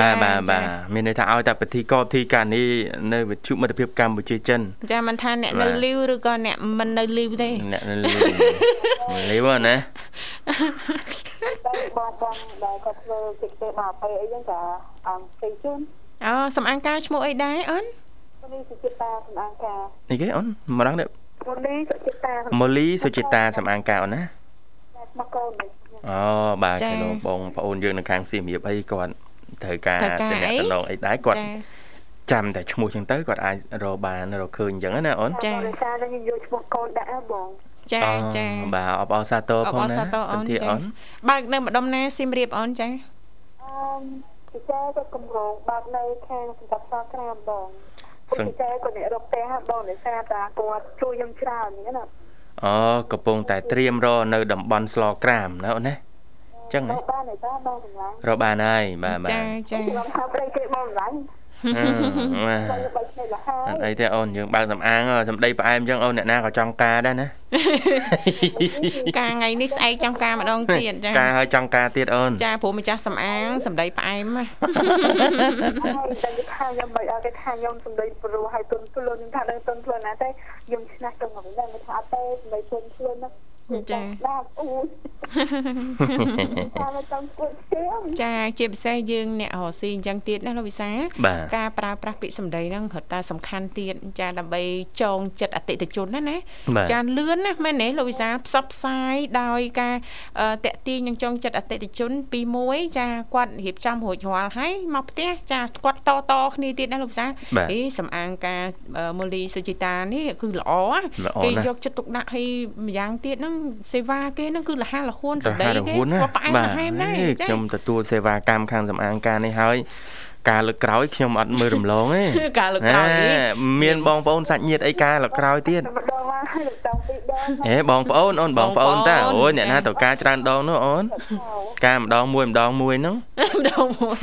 បាទបាទបាទមានន័យថាឲ្យតែពិធីកោពិធីការនេះនៅវិទ្យុមិត្តភាពកម្ពុជាចិនចាមិនថាអ្នកនៅលីវឬក៏អ្នកមិននៅលីវទេអ្នកនៅលីវលីវណាតែបងបងដែលគាត់ធ្វើតិចទៅមកពេលអីចឹងចាអង្គផ្សេងជូន អូសំអាងការឈ្មោះអីដែរអូននេះសុចិតាសំអាងការនេះគេអូនម្ដងនេះម៉ូលីសុចិតាម៉ូលីសុចិតាសំអាងការអូនណាមកកូនអូបាទគេលោកបងប្អូនយើងនៅខាងសៀមរាបអីគាត់ត្រូវការតំណងអីដែរគាត់ចាំតែឈ្មោះចឹងទៅគាត់អាចរកបានរកឃើញអញ្ចឹងណាអូនចាដោយសារតែខ្ញុំយកឈ្មោះកូនដាក់បងចាចាបាទអបអរសាទរផងណាអបអរសាទរអូនចាបើកនៅម្ដុំណាសៀមរាបអូនចាអឺ ពិសេសទៅគម្រោងបើកនៅខាងសម្រាប់សក្រាមបងពិសេសក៏អ្នករកផ្ទះបងដោយសារតែគាត់ជួយខ្ញុំច្រើនហ្នឹងណាអូកំពុងតែត្រៀមរនៅតំបន់ស្លក្រាមណាអូនណាចឹងហ៎បានទេតាបងសម្លាញ់រកបានហើយបាទបាទចាចាខ្ញុំថាប្តីគេបងសម្លាញ់ អត់អីទេអូនយើងបើកសំអាងសំដីផ្អែមចឹងអូនអ្នកណាក៏ចង់ការដែរណាការថ្ងៃនេះស្អែកចង់ការម្ដងទៀតចាការហើយចង់ការទៀតអូនចាព្រោះម្ចាស់សំអាងសំដីផ្អែមណាតែថាខ្ញុំមិនអត់គេថាខ្ញុំសំដីព្រោះឲ្យទុនខ្លួនខ្ញុំថាដល់ទុនខ្លួនណាតែខ្ញុំឆ្នះទៅមកវិញថាអត់ទេសំដីទុនខ្លួនណា ចាបាទអូតាមចង់គួតចាជាពិសេសយើងអ្នករស់ស៊ីអញ្ចឹងទៀតណាលោកវិសាការប្រើប្រាស់ពាក្យសម្ដីហ្នឹងរត់តែសំខាន់ទៀតចាដើម្បីចងចិត្តអតិថិជនណាណាចាលឿនណាមែនទេលោកវិសាផ្សព្វផ្សាយដោយការតាក់ទាញនឹងចងចិត្តអតិថិជនពីមួយចាគាត់រៀបចំរួចរាល់ហើយមកផ្ទះចាគាត់តតគ្នាទៀតណាលោកវិសាអេសំអាងការមូលីសុជីតានេះគឺល្អគេយកចិត្តទុកដាក់ឲ្យម្យ៉ាងទៀតហ្នឹងសេវាគេហ្នឹងគឺលះលហួនសម្ដីគេគាត់ផ្អែមផ្អែមដែរខ្ញុំទទួលសេវាកម្មខាងសម្អាងការនេះហើយការលើកក្រោយខ្ញុំអត់មើលរំលងទេការលើកក្រោយមានបងប្អូនសាច់ញាតិអីការលើកក្រោយទៀតអេបងប្អូនអូនបងប្អូនតាអូយអ្នកណាតើការច្រើនដងនោះអូន ការម្ដងមួយម្ដងមួយហ្នឹងម្ដងមួយ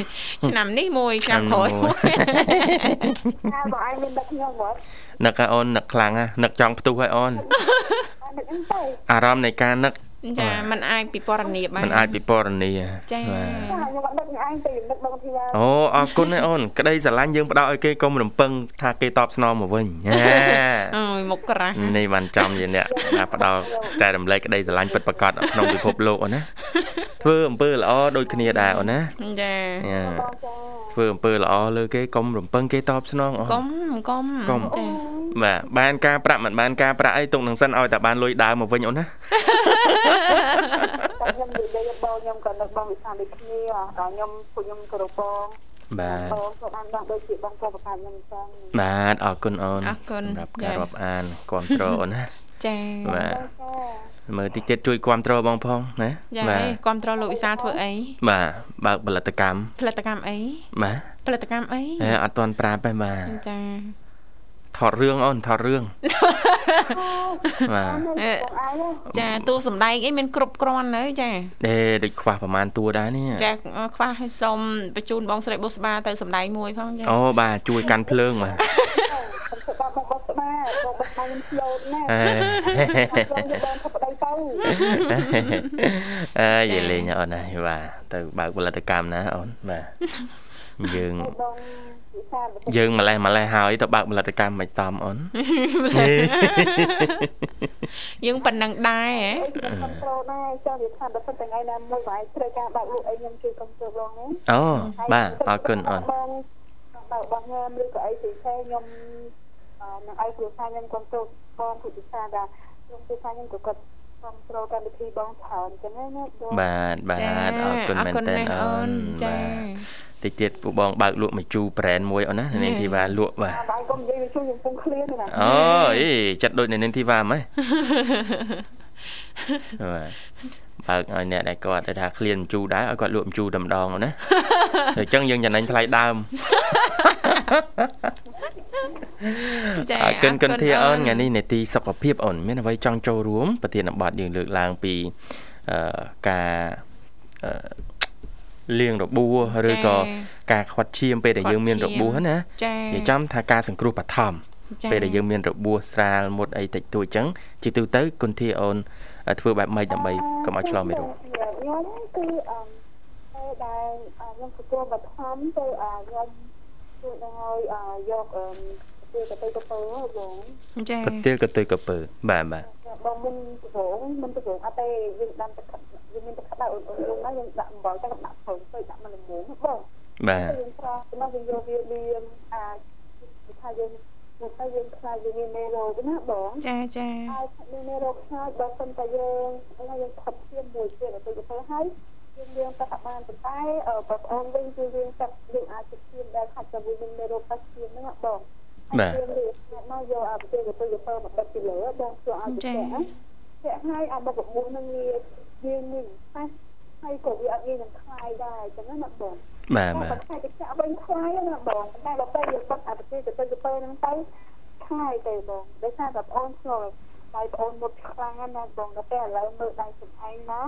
ឆ្នាំនេះមួយឆ្នាំក្រោយមួយថាបងឯងមានដឹកខ្ញុំហ្មងនឹកអូននឹកខ្លាំងណានឹកចង់ផ្ទុះឲ្យអូនអារម្មណ៍នៃការនឹក ចាมันអាចពិពណ៌នាបានมันអាចពិពណ៌នាចាខ្ញុំអត់ដឹកឯងទៅនឹកបងធីវ៉ាអូអរគុណអូនក្តីស្រឡាញ់យើងផ្ដោតឲ្យគេកុំរំពឹងថាគេតបស្នងមកវិញអូយមុខក្រាស់នេះបានចំជាអ្នកថាផ្ដោតតែរំលែកក្តីស្រឡាញ់ពិតប្រាកដក្នុងពិភពលោកអូនណាធ្វើអំពើល្អដូចគ្នាដែរអូនណាចាធ្វើអំពើល្អលើគេកុំរំពឹងគេតបស្នងអូនកុំកុំចាបាទបានការប្រាក់មិនបានការប្រាក់អីទុកនឹងសិនឲ្យតែបានលុយដើមមកវិញអូនណា ខ្ញុំនិយាយបងខ្ញុំក៏នឹកបងវិសាលដូចគ្នាដល់ខ្ញុំពួកខ្ញុំគោរពបងបាទបងក៏បានដល់ដូចជាបងប្រុសប្រកាសខ្ញុំចឹងបាទអរគុណអូនអរគុណសម្រាប់ការរាប់អានគ្រប់គ្រងអូនណាចាបាទមើលតិចទៀតជួយគ្រប់គ្រងបងផងណាបាទគ្រប់គ្រងលោកវិសាលធ្វើអីបាទបើកផលិតកម្មផលិតកម្មអីបាទផលិតកម្មអីអេអត់ទាន់ប្រាប់ទេបាទចា ថតរឿងអូនថតរឿងបាទចាតួសម្ដែងអីមានគ្រប់គ្រាន់នៅចាអេដូចខ្វះប្រហែលតួដែរនេះចាខ្វះឲ្យសុំបញ្ជូនបងស្រីបុស្បាទៅសម្ដែងមួយផងចាអូបាទជួយកាន់ភ្លើងបាទបងបងបុស្បាបងបុស្បាខ្ញុំស្លូតណាស់បងបងធ្វើប្តីទៅអើយលេងអូនណាបាទទៅបើកផលិតកម្មណាអូនបាទ យើងយើងម្លេះម្លេះហើយទៅបើកផលិតកម្មមិនសមអូនយើងប៉ុណ្ណឹងដែរហ៎ខ្ញុំប្រូដែរចង់និយាយថាបើសិនថ្ងៃណាមួយបងត្រូវការបើកលក់អីខ្ញុំជួយគ្រប់គ្រងបងណាអូបាទអរគុណអូនបងបើកបងញ៉ាំឬក៏អីផ្សេងៗខ្ញុំនឹងឲ្យគ្រួសារខ្ញុំគ្រប់គ្រងបងពុទ្ធសាសនាខ្ញុំគ្រួសារខ្ញុំក៏គាត់គ្រប់គ្រងកម្មវិធីបងច្រើនចឹងណាបាទបាទអរគុណមែនតើអូនចា តិចទៀតពូបងបើកលក់មជូរប្រែនមួយអូនណានាងធីវ៉ាលក់បាទបាយកុំនិយាយជួយខ្ញុំពងឃ្លានណាអូអីចិត្តដូចនាងធីវ៉ាហ្មងបាទបើកឲ្យអ្នកដែលគាត់ថាឃ្លានជូរដែរឲ្យគាត់លក់ជូរតែម្ដងណាអញ្ចឹងយើងចំណេញថ្លៃដើមចាអរគុណគុណធាអូនថ្ងៃនេះនេតិសុខភាពអូនមានអ្វីចង់ចូលរួមប្រធានបទយើងលើកឡើងពីអឺការអឺ លាងរបួសឬក៏ការខ្វាត់ឈាមពេលដែលយើងមានរបួសណានិយាយចំថាការសង្គ្រោះបឋមពេលដែលយើងមានរបួសស្រាលមុតអីតិចតួចអញ្ចឹងជាទូទៅគុណធាអូនធ្វើបែបម៉េចដើម្បីកុំឲ្យឆ្លងមេរោគខ្ញុំគឺអឺពេលដែលខ្ញុំទទួលបឋមទៅខ្ញុំជួយឲ្យយកអឺទាកតុយកពើបងចាប្រទាលកតុយកពើបាទបាទបងមុនប្រងមុនប្រងអត់ទេយើងដាំទឹកយើងមានទឹកក្តៅអូនអូនយើងណាយើងដាក់អំបិលទៅដាក់ព្រឹងទៅដាក់មកល្មមបងបាទយើងប្រើមកយើងយកវាលៀងអាចថាយើងមកទៅយើងខ្លាចយើងមានមេរោគណាបងចាចាហើយមានមេរោគខ្លាចបើសិនតែយើងហើយយើងខិតឈាមមួយទៀតទៅទៅហើយយើងយើងទឹកបានប៉ុន្តែបងប្អូនវិញគឺយើងទឹកយើងអាចជិះឈាមដែលខាត់ទៅវិញមានមេរោគទឹកឈាមហ្នឹងបងបាទមកយកអាប្រទេសទៅទៅទៅមកដឹកពីលើបងធ្វើឲ្យចាចាហើយអាមករបួសនឹងវា វាមានប៉ះហើយក៏វាអត់មាននឹងខ្លាយដែរអញ្ចឹងណាបងបាទបាទខ្លាយទៅចាក់វិញខ្លាយណាបងតែដល់ពេលយើងបត់អាប្រទេសទៅទៅទៅហ្នឹងទៅខ្លាយទៅបងដោយសារតែបងឆ្លងដៃបងមុតខ្លាំងណាស់បងតែឥឡូវមើលដៃសំឯងណា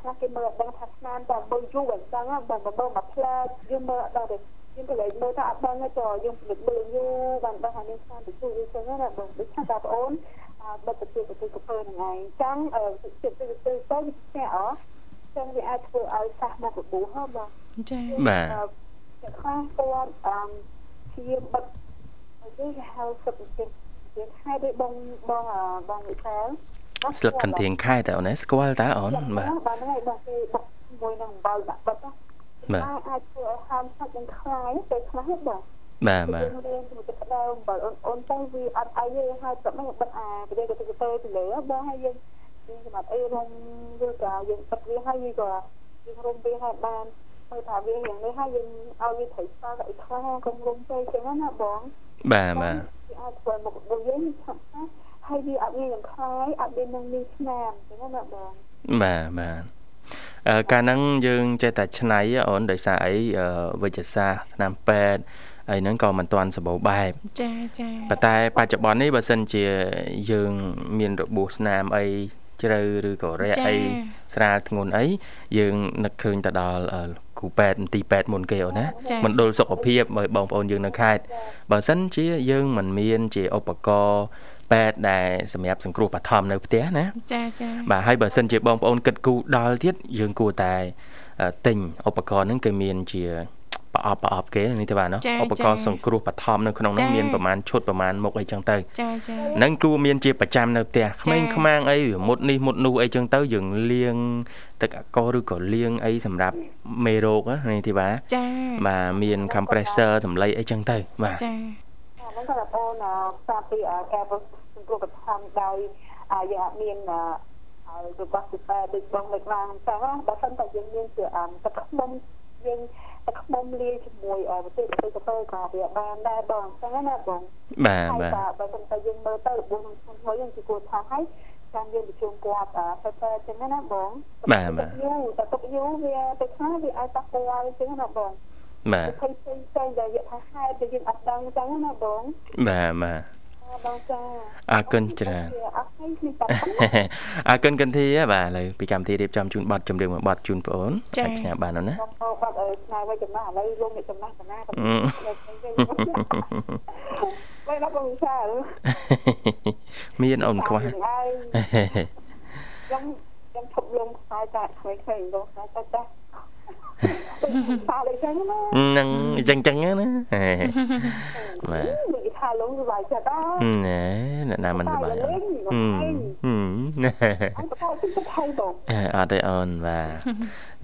ខ្លះគេមើលដឹងថាស្នាមតែមើលយូរអញ្ចឹងបងបងមកផ្លែយើងមើលដល់ទៅយើងក៏លេចមើលថាអត់ដឹងទេយើងពិនិត្យមើលយូរបានដឹងថាមានស្នាមទៅជួយអញ្ចឹងណាបងដូចថាបងប្អូន បិទទៅទៅទៅកពើហ្នឹងឯងចឹងអឺចិត្តទៅទៅទៅវាស្ញាក់អចឹងវាអាចធ្វើឲ្យសះមករបួសហ៎បងចាបាទខ្លះគាត់អឺជាបិទគេហៅសុខភាពជាខែដូចបងបងបងវិសាលស្លឹកកន្ទៀងខែតើអូនស្គាល់តើអូនបាទបាទហ្នឹងហើយបងគេបុកមួយនឹងអំបិលដាក់បិទបាទអាចធ្វើឲ្យហាមសាច់នឹងខ្លាយពេលខ្លះបង បាទបាទយើងរៀនទៅទឹកដើមបើអូនទៅវាអត់អីទេហើយប្រមិនបិទអាប្រទេសទៅទៅទៅលើបងហើយយើងយើងសម្រាប់អីរំវាក៏យើងបិទវាហើយវាក៏យើងរំវាហើយបានមើលថាវាយ៉ាងនេះហើយយើងឲ្យវាត្រូវស្គាល់អីខ្លះកុំរំពេកចឹងណាបងបាទបាទវាអាចធ្វើមករបស់យើងឆាប់ណាហើយវាអត់មានយ៉ាងខ្លាយអត់មាននឹងមានស្នាមចឹងណាបងបាទបាទអឺកាលហ្នឹងយើងចេះតែឆ្នៃអូនដោយសារអីវិជ្ជសាស្ត្រឆ្នាំពេទ្យ អីហ្នឹងក៏មិនទាន់សម្បូរបែបចាចាប៉ុន្តែបច្ចុប្បន្ននេះបើសិនជាយើង មានរបួសស្នាមអីជ្រៅឬក៏រះអីស្រាលធ្ងន់អីយើងនឹកឃើញទៅដល់គ្រូពេទ្យមន្ទីរពេទ្យមុនគេអូនណាមណ្ឌលសុខភាពឲ្យបងប្អូនយើងនៅខេត្តបើសិនជាយើងមិនមានជាឧបករណ៍ពេទ្យដែលសម្រាប់សង្គ្រោះបឋមនៅផ្ទះណាចាចាបាទហើយបើសិនជាបងប្អូនគិតគូរដល់ទៀតយើងគួរតែទិញឧបករណ៍ហ្នឹងគេមានជា ប្រអប់ប្រអប់គេនេះទេបាទណាឧបករណ៍សង្គ្រោះបឋមនៅក្នុងនោះមានប្រមាណឈុតប្រមាណមុខអីចឹងទៅចាចានឹងគួរមានជាប្រចាំនៅផ្ទះក្មេងខ្មាំងអីមុតនេះមុតនោះអីចឹងទៅយើងលាងទឹកអាកោឬក៏លាងអីសម្រាប់មេរោគនេះទេបាទចាបាទមាន compressor សម្លេងអីចឹងទៅបាទចាហ្នឹងក៏បងស្ដាប់ពីការសង្គ្រោះបឋមដោយយើងអត់មានរបស់សិក្សាដូចបងលេខឡើងអញ្ចឹងបើមិនតែយើងមានជាទឹកខ្មុំយើង ទឹកខ្មុំលាយជាមួយប្រទេសប្រទេសទៅក៏វាបានដែរបងអញ្ចឹងណាបងបាទបាទបើមិនតែយើងមើលទៅរបួសក្នុងខ្លួនយើងគឺគួរថាឲ្យចាំយើងប្រជុំគាត់ទៅទៅអញ្ចឹងណាបងបាទបាទយូរតែទុកយូរវាទៅខ្លះវាអាចប៉ះពាល់អញ្ចឹងណាបងបាទផ្សេងផ្សេងផ្សេងដែលយកថាហេតុដែលយើងអត់ដឹងអញ្ចឹងណាបងបាទបាទបងចាអរគុណច្រើនអរគុណកន្ធាបាទឥឡូវពីកម្មវិធីរៀបចំជូនប័ណ្ណចម្រៀងមួយប័ណ្ណជូនបងអូនអាចផ្ញើបានណាបងប័ណ្ណស្នើវិញចំណាស់ឥឡូវលោកអ្នកចំណាស់កណាវិញដល់បងវិសាលមានអូនខ្វះខ្ញុំខ្ញុំឈប់លងខ្សែតែខ្វែងខ្វែងលងខ្សែតែចាស់ សាលេចឹងណានឹងចឹងចឹងណាបាទនិយាយថាលងសុបាយចិត្តអឺណែអ្នកណាមិនសុបាយអឺណែអត់ទេអូនបាទ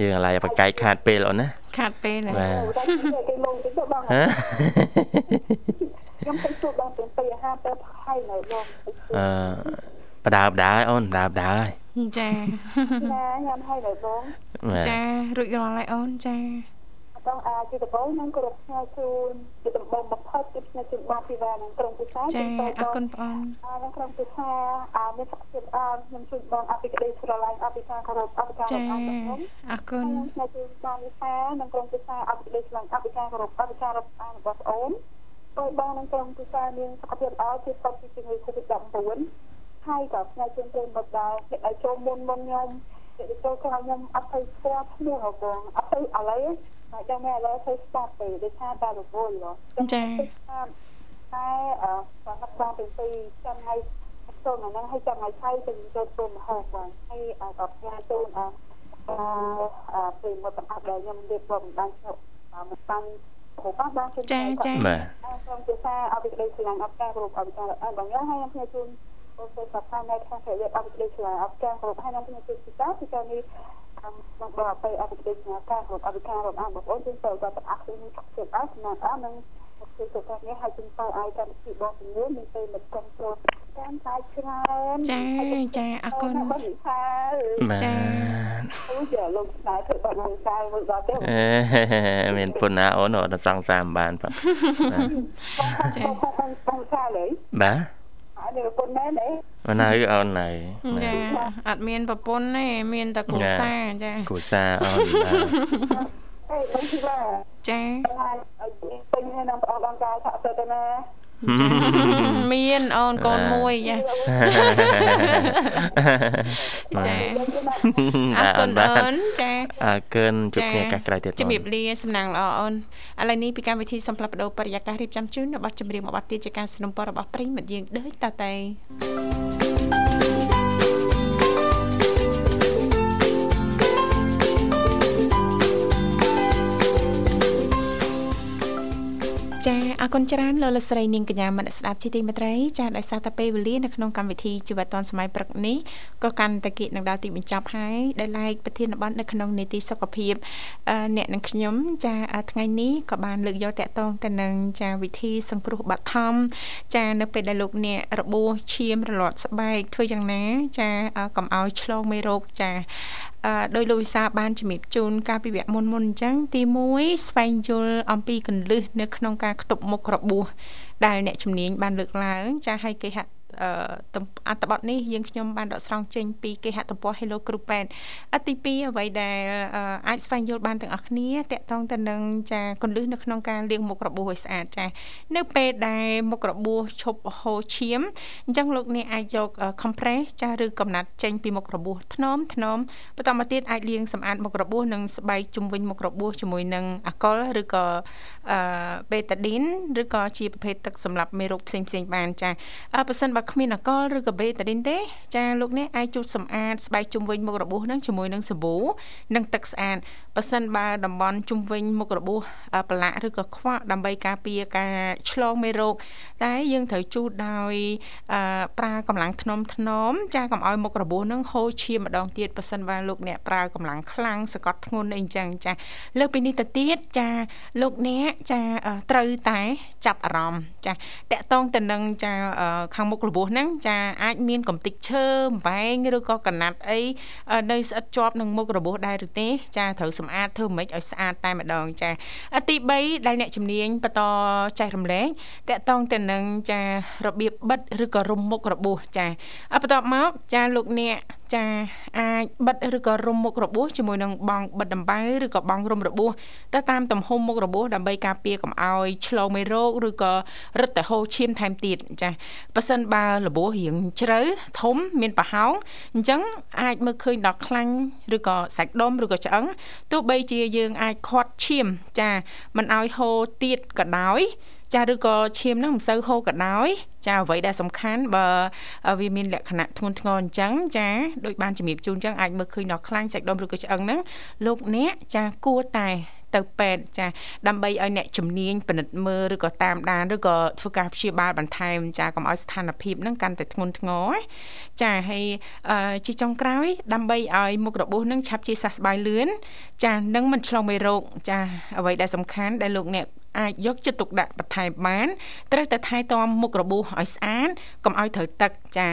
យើងឥឡូវបកែកខាតពេលអូនណាខាតពេលបាទគេលងទៅបងខ្ញុំទៅជួបបងទាំងពីអាហារទៅខៃនៅបងអឺ បដើបដើអូនបដើបដើហើយចាណាញ៉ាំហើយនៅបងចារួចរាល់ហើយអូនចាតបងអាជាដំបូងនឹងគោរពផ្ញើជូនជាដំបូងបំផុតគឺផ្ញើជូនបងពីវ៉ានឹងក្រុមពិសាចាអរគុណបងអានឹងក្រុមពិសាអាមានសក្តិភាពអរខ្ញុំជូនបងអភិក្តីស្រឡាញ់អភិការគោរពអភិការចាអរគុណផ្ញើជូនបងវិសានឹងក្រុមពិសាអភិក្តីស្រឡាញ់អភិការគោរពអភិការរកអានរបស់ប្អូនដោយបងនឹងក្រុមពិសាមានសក្តិភាពអរជាសុខពីជំងឺ Covid-19 ហើយក៏ផ្នែកជើងព្រមបដាអ្នកដែលចូលមុនមុនខ្ញុំអ្នកដែលចូលក្រោយខ្ញុំអត់ទៅស្គាល់ឈ្មោះហ៎បងអត់ទៅឥឡូវតែចាំតែឥឡូវទៅស្តាប់ទៅដូចថាតែរវល់ចាតែអឺសម្រាប់បងទាំងពីរចាំឲ្យចូលមកហ្នឹងឲ្យចាំឲ្យឆៃទៅចូលព្រមហោបងហើយក៏ផ្ញើជូនអឺអឺពេលមកតំអត់ដែលខ្ញុំរៀបរាប់បានឈប់មកបានគ្រប់បានចាចាបាទខ្ញុំជាសាអបិក្តីស្លាញ់អបការគ្រប់អបការអបបងហើយខ្ញុំខ្ញុំជូន បងប្អូនសាខានៅខាងប្រយោជន៍អបិក្តីឆ្លើយអបការគ្រប់ហើយខ្ញុំខ្ញុំជួយពិសាពីការនេះមកបបទៅអបិក្តីឆ្លើយការគ្រប់អបការរបស់បងប្អូនជួយទៅដល់អស់គ្នាជិតអស់ណាស់អស់នឹងគឺសុខភាពនេះហើយជំនឿឲ្យកម្មវិធីបងជំនឿមានពេលមកគ្រប់គ្រងតាមតែច្រើនចាចាអរគុណបងសាចាអូយ៉ាលោកស្នាធ្វើបាត់លោកសាមើលដល់ទេមានពុនណាអូនអត់សង្សារបានបាទចាបងសាលើបាទ អត់មានប្រពន្ធមែនទេមិននៅអូននៅចាអត់មានប្រពន្ធទេមានតែគ្រួសារចាគ្រួសារអូនបាទអេបងទីឡាចាពេញហើយនឹងប្អូនអង្ការថាទៅទៅណា មានអូនកូនមួយចាចាអរគុណអូនចាអរគុណជួបគ្នាឱកាសក្រោយទៀតជំរាបលាសំណាងល្អអូនឥឡូវនេះពីកម្មវិធីសំផ្លាប់បដោបរិយាកាសរៀបចំជូននៅប័ណ្ណចម្រៀងមួយប័ណ្ណទៀតជាការสนับสนุนរបស់ប្រិមិត្តយើងដូចតទៅ អរគុណច្រើនលោកលស្រីនាងកញ្ញាមនស្ដាប់ជាទីមេត្រីចាដោយសារតែពេលវេលានៅក្នុងកម្មវិធីជីវិតឌွန်សម័យព្រឹកនេះក៏កាន់តែគៀកនឹងដល់ទីបញ្ចប់ហើយដែលឡែកប្រធានបទនៅក្នុងនីតិសុខភាពអ្នកនិងខ្ញុំចាថ្ងៃនេះក៏បានលើកយកតកតងទៅនឹងចាវិធីសង្គ្រោះបឋមចានៅពេលដែលលោកអ្នករបួសឈាមរលាត់ស្បែកធ្វើយ៉ាងណា ចាកុំឲ្យឆ្លងមេរោគចាដោយលោកវិសាបានជំរាបជូនការពិវៈមុនមុនអញ្ចឹងទី1ស្វែងយល់អំពីកលឹះនៅក្នុងការខ្ទប់មុខរបួសដែលអ្នកជំនាញបានលើកឡើងចាឲ្យគេហ អត្ថបទនេះយើងខ្ញុំបានដកស្រង់ចេញពីគេហទំព័រ Hello Group ពេទ្យអទី2អ្វីដែលអាចស្វែងយល់បានទាំងអស់គ្នាតកតងទៅនឹងចាកុនលឹះនៅក្នុងការលាងមុខរបួសឲ្យស្អាតចានៅពេលដែលមុខរបួសឈប់ហូរឈាមអញ្ចឹងលោកអ្នកអាចយក compress ចាឬកំណាត់ចេញពីមុខរបួសថ្នមថ្នមបន្តមកទៀតអាចលាងសម្អាតមុខរបួសនិងស្បែកជុំវិញមុខរបួសជាមួយនឹងអាកុលឬក៏អឺបេតាឌីនឬក៏ជាប្រភេទទឹកសម្រាប់មេរោគផ្សេងផ្សេងបានចាបើសិនបើគ្មានអាកុលឬក៏បេតាឌីនទេចាលោកអ្នកអាចជូតសម្អាតស្បែកជុំវិញមុខរបួសនឹងជាមួយនឹងសាប៊ូនិងទឹកស្អាតប៉ះសិនបើតំបន់ជុំវិញមុខរបួសប្រឡាក់ឬក៏ខ្វក់ដើម្បីការពារការឆ្លងមេរោគតែយើងត្រូវជូតដោយប្រើកម្លាំងធ្នមធ្នមចាកុំឲ្យមុខរបួសនឹងហូរឈាមម្ដងទៀតប៉ះសិនបើលោកអ្នកប្រើកម្លាំងខ្លាំងសកត់ធ្ងន់អីចឹងចាលើពីនេះទៅទៀតចាលោកអ្នកចាត្រូវតែចាប់អារម្មណ៍ចាតកតងទៅនឹងចាខាងមុខរបួសហ្នឹងចាអាចមានកំតិចឈើបំបែងឬក៏កណាត់អីនៅស្អិតជាប់នឹងមុខរបួសដែរឬទេចាត្រូវសម្អាតធ្វើម៉េចឲ្យស្អាតតែម្ដងចាទី3ដែលអ្នកជំនាញបន្តចែករំលែកតកតងទៅនឹងចារបៀបបិទឬក៏រុំមុខរបួសចាបន្ទាប់មកចាលោកអ្នកចាអាចបិទឬក៏រុំមុខរបួសជាមួយនឹងបង់បិទដំបៅឬក៏បង់រុំរបួសទៅតាមទំហំមុខរបួសដើម្បីការពារកុំឲ្យឆ្លងមេរោគឬក៏រឹតតែហូរឈាមថែមទៀតចាប៉ះសិនបើរបួសរៀងជ្រៅធំមានប្រហោងអញ្ចឹងអាចមើលឃើញដល់ខ្លាញ់ឬក៏សាច់ដុំឬក៏ឆ្អឹងទោះបីជាយើងអាចខាត់ឈាមចាមិនឲ្យហូរទៀតក៏ដោយចាឬក៏ឈាមហ្នឹងមិនសូវហូរក៏ដោយចាអ្វីដែលសំខាន់បើវាមានលក្ខណៈធ្ងន់ធ្ងរអញ្ចឹងចាដូចបានជំរាបជូនអញ្ចឹងអាចមើលឃើញដល់ខ្លាញ់សាច់ដុំឬក៏ឆ្អឹងហ្នឹងលោកអ្នកចាគួរតែ ទៅពេទ្យចាដើម្បីឲ្យអ្នកជំនាញពិនិត្យមើលឬក៏តាមដានឬក៏ធ្វើការព្យាបាលបន្ថែមចាកុំឲ្យស្ថានភាពហ្នឹងកាន់តែធ្ងន់ធ្ងរចាហើយជាចុងក្រោយ ដើម្បីឲ្យមុខរបួសហ្នឹងឆាប់ជាសះស្បើយលឿនចានឹងមិនឆ្លងមេរោគចាអ្វីដែលសំខាន់ដែលលោកអ្នកអាចយកចិត្តទុកដាក់បន្ថែមបានត្រូវតែថែទាំមុខរបួសឲ្យស្អាតកុំឲ្យត្រូវទឹកចា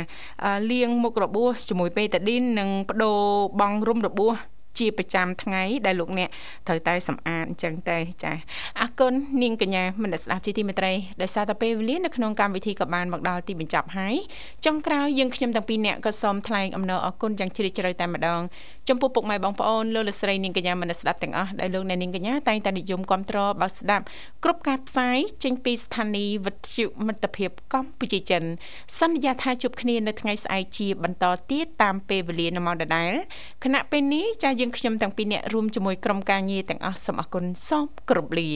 លាងមុខរបួសជាមួយបេតាឌីននិងបដូរបង់រុំរបួស ជាប្រចាំថ្ងៃដែលលោកអ្នកត្រូវតែសម្អាតអញ្ចឹងទៅចាអរគុណនាងកញ្ញាមនស្ដាប់ជាទីមេត្រីដោយសារតែពេលវេលានៅក្នុងកម្មវិធីក៏បានមកដល់ទីបញ្ចប់ហើយចុងក្រោយយើងខ្ញុំទាំងពីរអ្នកក៏សូមថ្លែងអំណរអគុណយ៉ាងជ្រាលជ្រៅតែម្ដងចំពោះពុកម៉ែបងប្អូនលោកលោកស្រីនាងកញ្ញាមនស្ដាប់ទាំងអស់ដែលលោកអ្នកនាងកញ្ញាតែងតែនិយមគ្រប់គ្រងបើស្ដាប់គ្រប់ការផ្សាយចេញពីស្ថានីយ៍វិទ្យុមិត្តភាពកម្ពុជាចិន សន្យាថាជួបគ្នានៅថ្ងៃស្អែកជាបន្តទៀតតាមពេលវេលានៅម៉ោងដដែលគណៈពេលនេះចាយើងខ្ញុំទាំងពីរអ្នករួមជាមួយក្រុមការងារទាំងអស់សូមអរគុណសូមគោរពលា